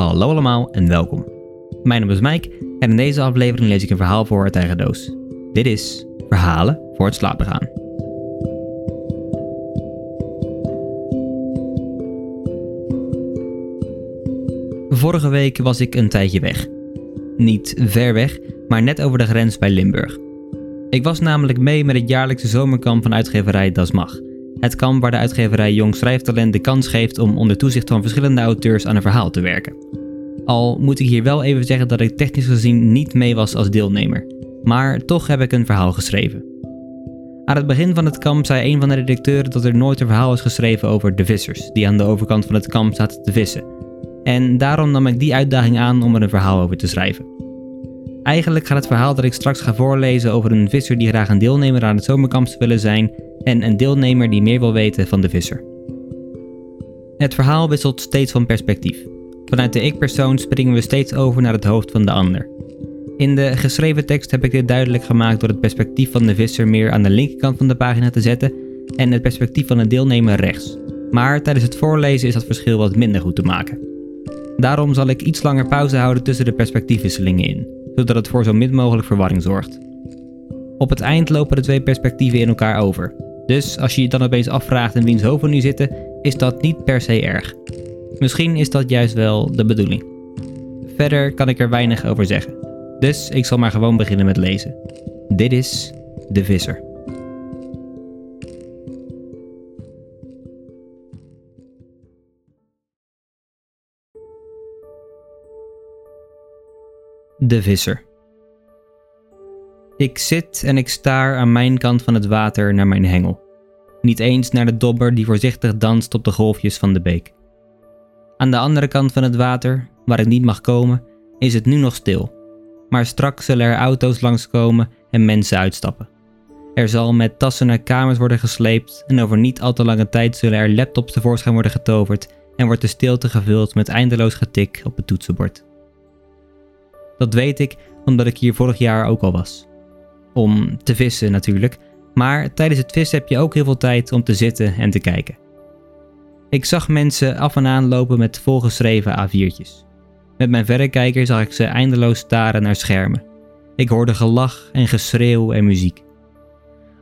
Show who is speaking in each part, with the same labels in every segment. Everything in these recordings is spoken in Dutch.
Speaker 1: Hallo allemaal en welkom. Mijn naam is Mike en in deze aflevering lees ik een verhaal voor uit eigen doos. Dit is Verhalen voor het slapen gaan. Vorige week was ik een tijdje weg. Niet ver weg, maar net over de grens bij Limburg. Ik was namelijk mee met het jaarlijkse zomerkamp van uitgeverij Das Mag. Het kamp waar de uitgeverij Jong Schrijftalent de kans geeft om onder toezicht van verschillende auteurs aan een verhaal te werken. Al moet ik hier wel even zeggen dat ik technisch gezien niet mee was als deelnemer, maar toch heb ik een verhaal geschreven. Aan het begin van het kamp zei een van de redacteuren dat er nooit een verhaal is geschreven over de vissers, die aan de overkant van het kamp zaten te vissen. En daarom nam ik die uitdaging aan om er een verhaal over te schrijven. Eigenlijk gaat het verhaal dat ik straks ga voorlezen over een visser die graag een deelnemer aan het zomerkamp zou willen zijn en een deelnemer die meer wil weten van de visser. Het verhaal wisselt steeds van perspectief. Vanuit de ik-persoon springen we steeds over naar het hoofd van de ander. In de geschreven tekst heb ik dit duidelijk gemaakt door het perspectief van de visser meer aan de linkerkant van de pagina te zetten en het perspectief van de deelnemer rechts. Maar tijdens het voorlezen is dat verschil wat minder goed te maken. Daarom zal ik iets langer pauze houden tussen de perspectiefwisselingen in, zodat het voor zo min mogelijk verwarring zorgt. Op het eind lopen de twee perspectieven in elkaar over, dus als je je dan opeens afvraagt in wiens hoofd we nu zitten, is dat niet per se erg. Misschien is dat juist wel de bedoeling. Verder kan ik er weinig over zeggen. Dus ik zal maar gewoon beginnen met lezen. Dit is De Visser. De Visser. Ik zit en ik staar aan mijn kant van het water naar mijn hengel. Niet eens naar de dobber die voorzichtig danst op de golfjes van de beek. Aan de andere kant van het water, waar ik niet mag komen, is het nu nog stil. Maar straks zullen er auto's langskomen en mensen uitstappen. Er zal met tassen naar kamers worden gesleept en over niet al te lange tijd zullen er laptops tevoorschijn worden getoverd en wordt de stilte gevuld met eindeloos getik op het toetsenbord. Dat weet ik omdat ik hier vorig jaar ook al was. Om te vissen natuurlijk, maar tijdens het vissen heb je ook heel veel tijd om te zitten en te kijken. Ik zag mensen af en aan lopen met volgeschreven A4'tjes. Met mijn verrekijker zag ik ze eindeloos staren naar schermen. Ik hoorde gelach en geschreeuw en muziek.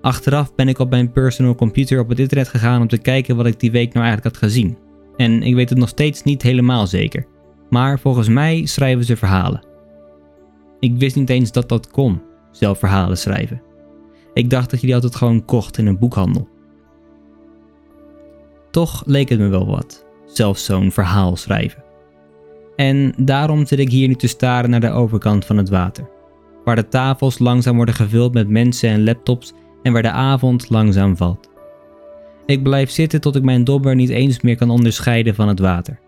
Speaker 1: Achteraf ben ik op mijn personal computer op het internet gegaan om te kijken wat ik die week nou eigenlijk had gezien. En ik weet het nog steeds niet helemaal zeker. Maar volgens mij schrijven ze verhalen. Ik wist niet eens dat dat kon, zelf verhalen schrijven. Ik dacht dat je die altijd gewoon kocht in een boekhandel. Toch leek het me wel wat, zelfs zo'n verhaal schrijven. En daarom zit ik hier nu te staren naar de overkant van het water, waar de tafels langzaam worden gevuld met mensen en laptops en waar de avond langzaam valt. Ik blijf zitten tot ik mijn dobber niet eens meer kan onderscheiden van het water.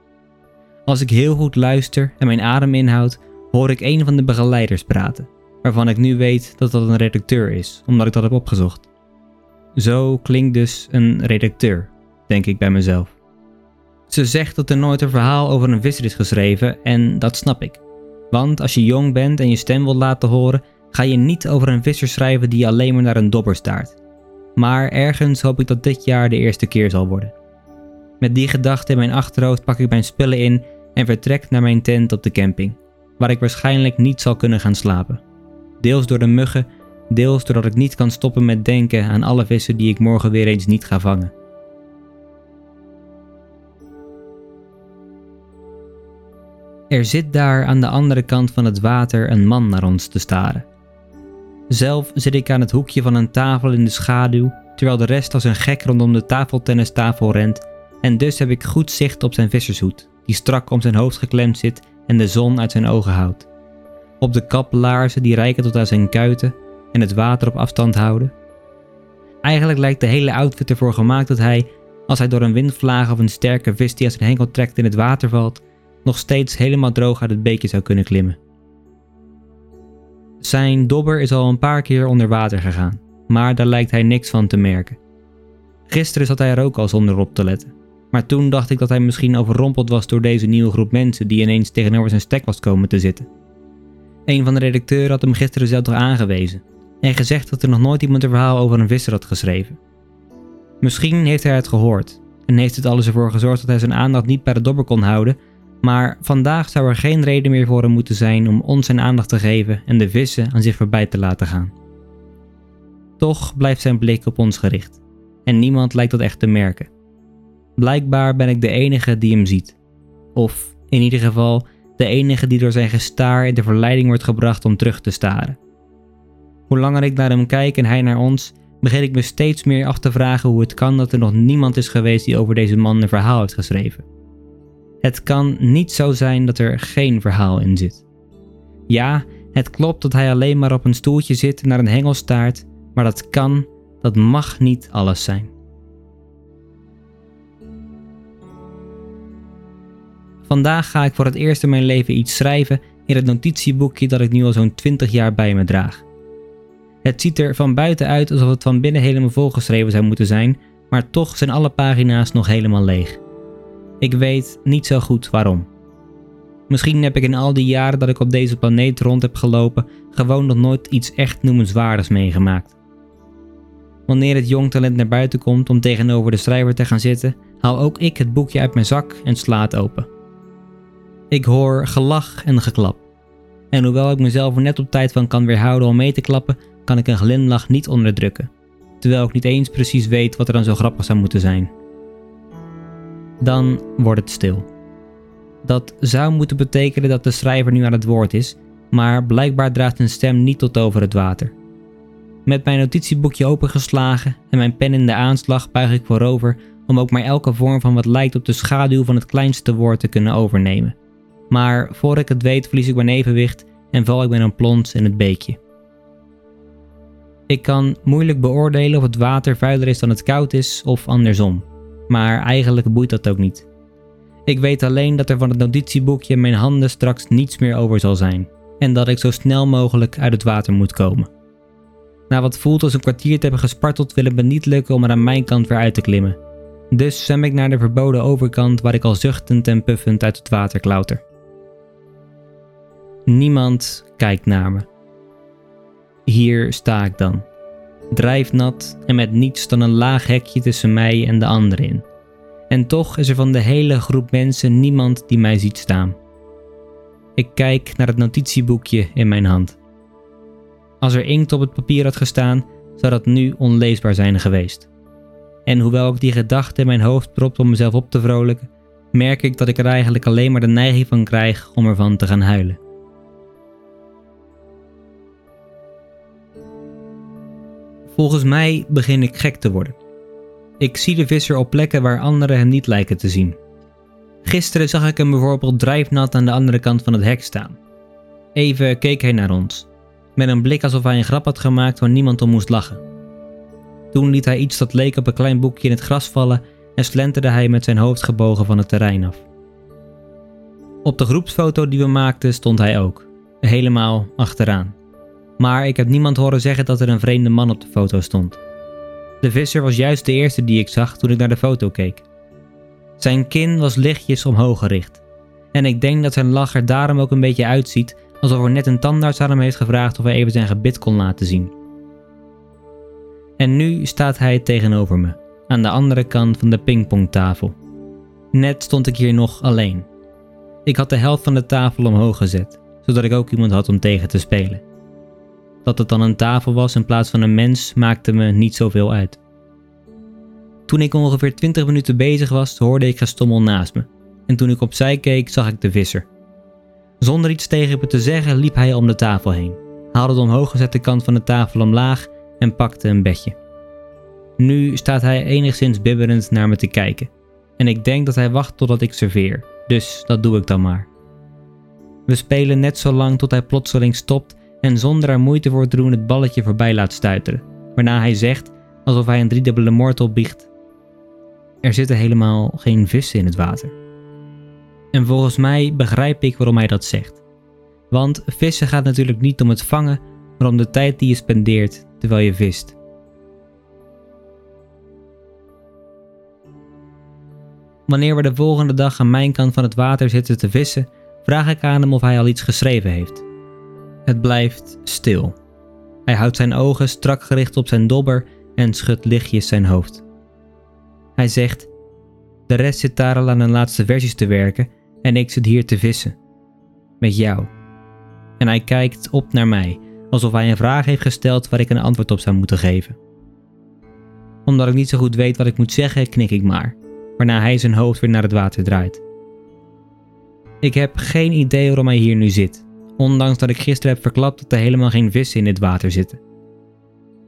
Speaker 1: Als ik heel goed luister en mijn adem inhoud, hoor ik een van de begeleiders praten waarvan ik nu weet dat dat een redacteur is, omdat ik dat heb opgezocht. Zo klinkt dus een redacteur, denk ik bij mezelf. Ze zegt dat er nooit een verhaal over een visser is geschreven en dat snap ik. Want als je jong bent en je stem wilt laten horen, ga je niet over een visser schrijven die alleen maar naar een dobber staart. Maar ergens hoop ik dat dit jaar de eerste keer zal worden. Met die gedachte in mijn achterhoofd pak ik mijn spullen in en vertrek naar mijn tent op de camping, waar ik waarschijnlijk niet zal kunnen gaan slapen. Deels door de muggen, deels doordat ik niet kan stoppen met denken aan alle vissen die ik morgen weer eens niet ga vangen. Er zit daar aan de andere kant van het water een man naar ons te staren. Zelf zit ik aan het hoekje van een tafel in de schaduw, terwijl de rest als een gek rondom de tafeltennistafel rent, en dus heb ik goed zicht op zijn vissershoed, die strak om zijn hoofd geklemd zit en de zon uit zijn ogen houdt op de kaplaarzen die reiken tot aan zijn kuiten en het water op afstand houden. Eigenlijk lijkt de hele outfit ervoor gemaakt dat hij, als hij door een windvlaag of een sterke vis die aan zijn henkel trekt in het water valt, nog steeds helemaal droog uit het beekje zou kunnen klimmen. Zijn dobber is al een paar keer onder water gegaan, maar daar lijkt hij niks van te merken. Gisteren zat hij er ook al zonder op te letten, maar toen dacht ik dat hij misschien overrompeld was door deze nieuwe groep mensen die ineens tegenover zijn stek was komen te zitten. Een van de redacteuren had hem gisteren zelf toch aangewezen en gezegd dat er nog nooit iemand een verhaal over een visser had geschreven. Misschien heeft hij het gehoord en heeft het alles ervoor gezorgd dat hij zijn aandacht niet bij de dobber kon houden, Maar vandaag zou er geen reden meer voor hem moeten zijn om ons zijn aandacht te geven en de vissen aan zich voorbij te laten gaan. Toch blijft zijn blik op ons gericht en niemand lijkt dat echt te merken. Blijkbaar ben ik de enige die hem ziet. Of in ieder geval de enige die door zijn gestaar in de verleiding wordt gebracht om terug te staren. Hoe langer ik naar hem kijk en hij naar ons, begin ik me steeds meer af te vragen hoe het kan dat er nog niemand is geweest die over deze man een verhaal heeft geschreven. Het kan niet zo zijn dat er geen verhaal in zit. Ja, het klopt dat hij alleen maar op een stoeltje zit en naar een hengel staart, maar dat kan, dat mag niet alles zijn. Vandaag ga ik voor het eerst in mijn leven iets schrijven in het notitieboekje dat ik nu al zo'n 20 jaar bij me draag. Het ziet er van buiten uit alsof het van binnen helemaal volgeschreven zou moeten zijn, maar toch zijn alle pagina's nog helemaal leeg. Ik weet niet zo goed waarom. Misschien heb ik in al die jaren dat ik op deze planeet rond heb gelopen gewoon nog nooit iets echt noemenswaardigs meegemaakt. Wanneer het jong talent naar buiten komt om tegenover de schrijver te gaan zitten, haal ook ik het boekje uit mijn zak en sla het open. Ik hoor gelach en geklap. En hoewel ik mezelf er net op tijd van kan weerhouden om mee te klappen, kan ik een glimlach niet onderdrukken, terwijl ik niet eens precies weet wat er dan zo grappig zou moeten zijn. Dan wordt het stil. Dat zou moeten betekenen dat de schrijver nu aan het woord is, maar blijkbaar draagt een stem niet tot over het water. Met mijn notitieboekje opengeslagen en mijn pen in de aanslag buig ik voorover om ook maar elke vorm van wat lijkt op de schaduw van het kleinste woord te kunnen overnemen. Maar voor ik het weet verlies ik mijn evenwicht en val ik met een plons in het beekje. Ik kan moeilijk beoordelen of het water vuiler is dan het koud is of andersom, maar eigenlijk boeit dat ook niet. Ik weet alleen dat er van het notitieboekje in mijn handen straks niets meer over zal zijn en dat ik zo snel mogelijk uit het water moet komen. Na wat voelt als een kwartier te hebben gesparteld wil het me niet lukken om er aan mijn kant weer uit te klimmen. Dus zwem ik naar de verboden overkant waar ik al zuchtend en puffend uit het water klauter. Niemand kijkt naar me. Hier sta ik dan, drijfnat en met niets dan een laag hekje tussen mij en de anderen in. En toch is er van de hele groep mensen niemand die mij ziet staan. Ik kijk naar het notitieboekje in mijn hand. Als er inkt op het papier had gestaan, zou dat nu onleesbaar zijn geweest. En hoewel ik die gedachte in mijn hoofd propt om mezelf op te vrolijken, merk ik dat ik er eigenlijk alleen maar de neiging van krijg om ervan te gaan huilen. Volgens mij begin ik gek te worden. Ik zie de visser op plekken waar anderen hem niet lijken te zien. Gisteren zag ik hem bijvoorbeeld drijfnat aan de andere kant van het hek staan. Even keek hij naar ons, met een blik alsof hij een grap had gemaakt waar niemand om moest lachen. Toen liet hij iets dat leek op een klein boekje in het gras vallen en slenterde hij met zijn hoofd gebogen van het terrein af. Op de groepsfoto die we maakten stond hij ook, helemaal achteraan. Maar ik heb niemand horen zeggen dat er een vreemde man op de foto stond. De visser was juist de eerste die ik zag toen ik naar de foto keek. Zijn kin was lichtjes omhoog gericht. En ik denk dat zijn lach er daarom ook een beetje uitziet alsof er net een tandarts aan hem heeft gevraagd of hij even zijn gebit kon laten zien. En nu staat hij tegenover me, aan de andere kant van de pingpongtafel. Net stond ik hier nog alleen. Ik had de helft van de tafel omhoog gezet, zodat ik ook iemand had om tegen te spelen. Dat het dan een tafel was in plaats van een mens maakte me niet zoveel uit. Toen ik ongeveer 20 minuten bezig was, hoorde ik gestommel naast me. En toen ik opzij keek, zag ik de visser. Zonder iets tegen me te zeggen, liep hij om de tafel heen, haalde de omhoog gezette kant van de tafel omlaag en pakte een bedje. Nu staat hij enigszins bibberend naar me te kijken. En ik denk dat hij wacht totdat ik serveer, dus dat doe ik dan maar. We spelen net zo lang tot hij plotseling stopt en zonder er moeite voor te doen het balletje voorbij laat stuiteren, waarna hij zegt, alsof hij een driedubbele moord opbiecht: Er zitten helemaal geen vissen in het water. En volgens mij begrijp ik waarom hij dat zegt. Want vissen gaat natuurlijk niet om het vangen, maar om de tijd die je spendeert terwijl je vist. Wanneer we de volgende dag aan mijn kant van het water zitten te vissen, vraag ik aan hem of hij al iets geschreven heeft. Het blijft stil. Hij houdt zijn ogen strak gericht op zijn dobber en schudt lichtjes zijn hoofd. Hij zegt: De rest zit daar al aan een laatste versies te werken En ik zit hier te vissen. Met jou. En hij kijkt op naar mij, alsof hij een vraag heeft gesteld waar ik een antwoord op zou moeten geven. Omdat ik niet zo goed weet wat ik moet zeggen, knik ik maar, waarna hij zijn hoofd weer naar het water draait. Ik heb geen idee waarom hij hier nu zit, ondanks dat ik gisteren heb verklapt dat er helemaal geen vissen in dit water zitten.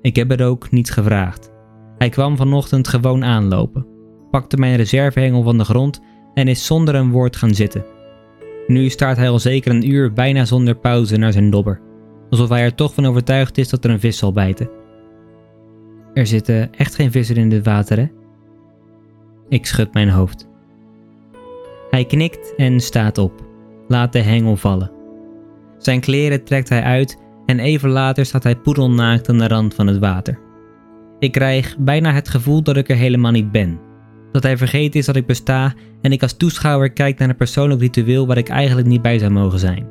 Speaker 1: Ik heb het ook niet gevraagd. Hij kwam vanochtend gewoon aanlopen, pakte mijn reservehengel van de grond en is zonder een woord gaan zitten. Nu staart hij al zeker een uur bijna zonder pauze naar zijn dobber, alsof hij er toch van overtuigd is dat er een vis zal bijten. Er zitten echt geen vissen in dit water, hè? Ik schud mijn hoofd. Hij knikt en staat op, laat de hengel vallen. Zijn kleren trekt hij uit en even later staat hij poedelnaakt aan de rand van het water. Ik krijg bijna het gevoel dat ik er helemaal niet ben. Dat hij vergeten is dat ik besta en ik als toeschouwer kijk naar een persoonlijk ritueel waar ik eigenlijk niet bij zou mogen zijn.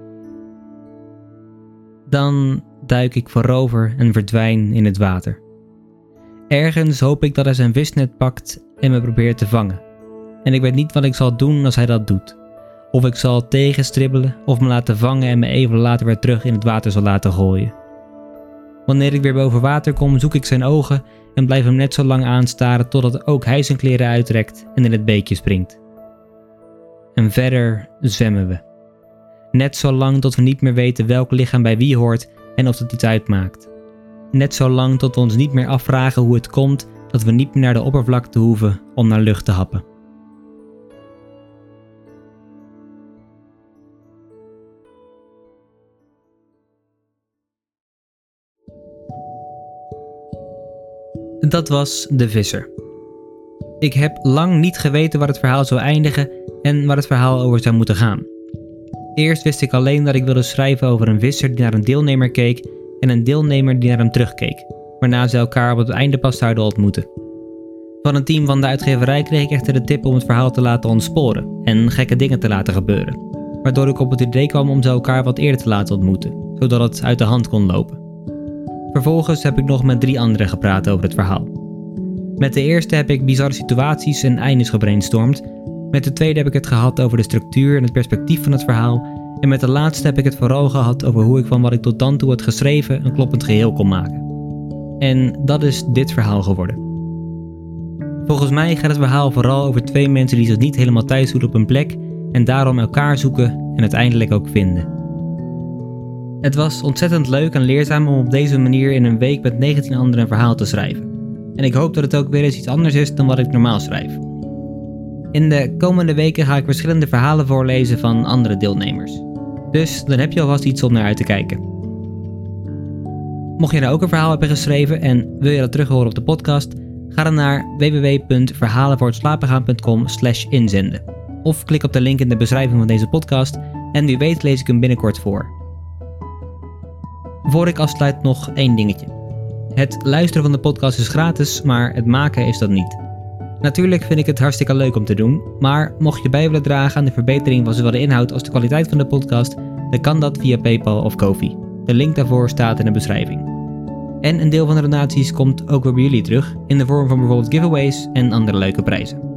Speaker 1: Dan duik ik voorover en verdwijn in het water. Ergens hoop ik dat hij zijn visnet pakt en me probeert te vangen. En ik weet niet wat ik zal doen als hij dat doet. Of ik zal tegenstribbelen of me laten vangen en me even later weer terug in het water zal laten gooien. Wanneer ik weer boven water kom, zoek ik zijn ogen en blijf hem net zo lang aanstaren totdat ook hij zijn kleren uitrekt en in het beekje springt. En verder zwemmen we. Net zo lang tot we niet meer weten welk lichaam bij wie hoort en of het iets uitmaakt. Net zo lang tot we ons niet meer afvragen hoe het komt dat we niet meer naar de oppervlakte hoeven om naar lucht te happen. Dat was De Visser. Ik heb lang niet geweten waar het verhaal zou eindigen en waar het verhaal over zou moeten gaan. Eerst wist ik alleen dat ik wilde schrijven over een visser die naar een deelnemer keek en een deelnemer die naar hem terugkeek, waarna ze elkaar op het einde pas zouden ontmoeten. Van een team van de uitgeverij kreeg ik echter de tip om het verhaal te laten ontsporen en gekke dingen te laten gebeuren, waardoor ik op het idee kwam om ze elkaar wat eerder te laten ontmoeten, zodat het uit de hand kon lopen. Vervolgens heb ik nog met drie anderen gepraat over het verhaal. Met de eerste heb ik bizarre situaties en eindes gebrainstormd. Met de tweede heb ik het gehad over de structuur en het perspectief van het verhaal. En met de laatste heb ik het vooral gehad over hoe ik van wat ik tot dan toe had geschreven een kloppend geheel kon maken. En dat is dit verhaal geworden. Volgens mij gaat het verhaal vooral over twee mensen die zich niet helemaal thuis voelen op een plek en daarom elkaar zoeken en uiteindelijk ook vinden. Het was ontzettend leuk en leerzaam om op deze manier in een week met 19 anderen een verhaal te schrijven. En ik hoop dat het ook weer eens iets anders is dan wat ik normaal schrijf. In de komende weken ga ik verschillende verhalen voorlezen van andere deelnemers. Dus dan heb je alvast iets om naar uit te kijken. Mocht je nou ook een verhaal hebben geschreven en wil je dat terug horen op de podcast, ga dan naar www.verhalenvoorhetslapengaan.com inzenden. Of klik op de link in de beschrijving van deze podcast en wie weet lees ik hem binnenkort voor. Voor ik afsluit nog één dingetje. Het luisteren van de podcast is gratis, maar het maken is dat niet. Natuurlijk vind ik het hartstikke leuk om te doen, maar mocht je bij willen dragen aan de verbetering van zowel de inhoud als de kwaliteit van de podcast, dan kan dat via PayPal of Kofi. De link daarvoor staat in de beschrijving. En een deel van de donaties komt ook weer bij jullie terug, in de vorm van bijvoorbeeld giveaways en andere leuke prijzen.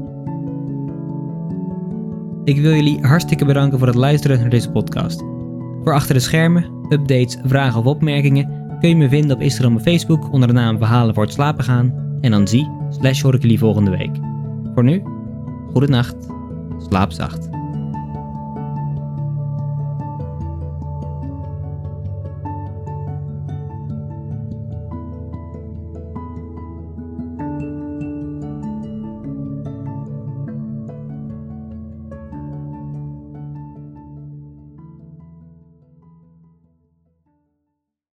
Speaker 1: Ik wil jullie hartstikke bedanken voor het luisteren naar deze podcast. Voor achter de schermen, updates, vragen of opmerkingen kun je me vinden op Instagram en Facebook onder de naam Verhalen voor het slapen gaan. En dan zie, slash hoor ik jullie volgende week. Voor nu, goede nacht, slaap zacht.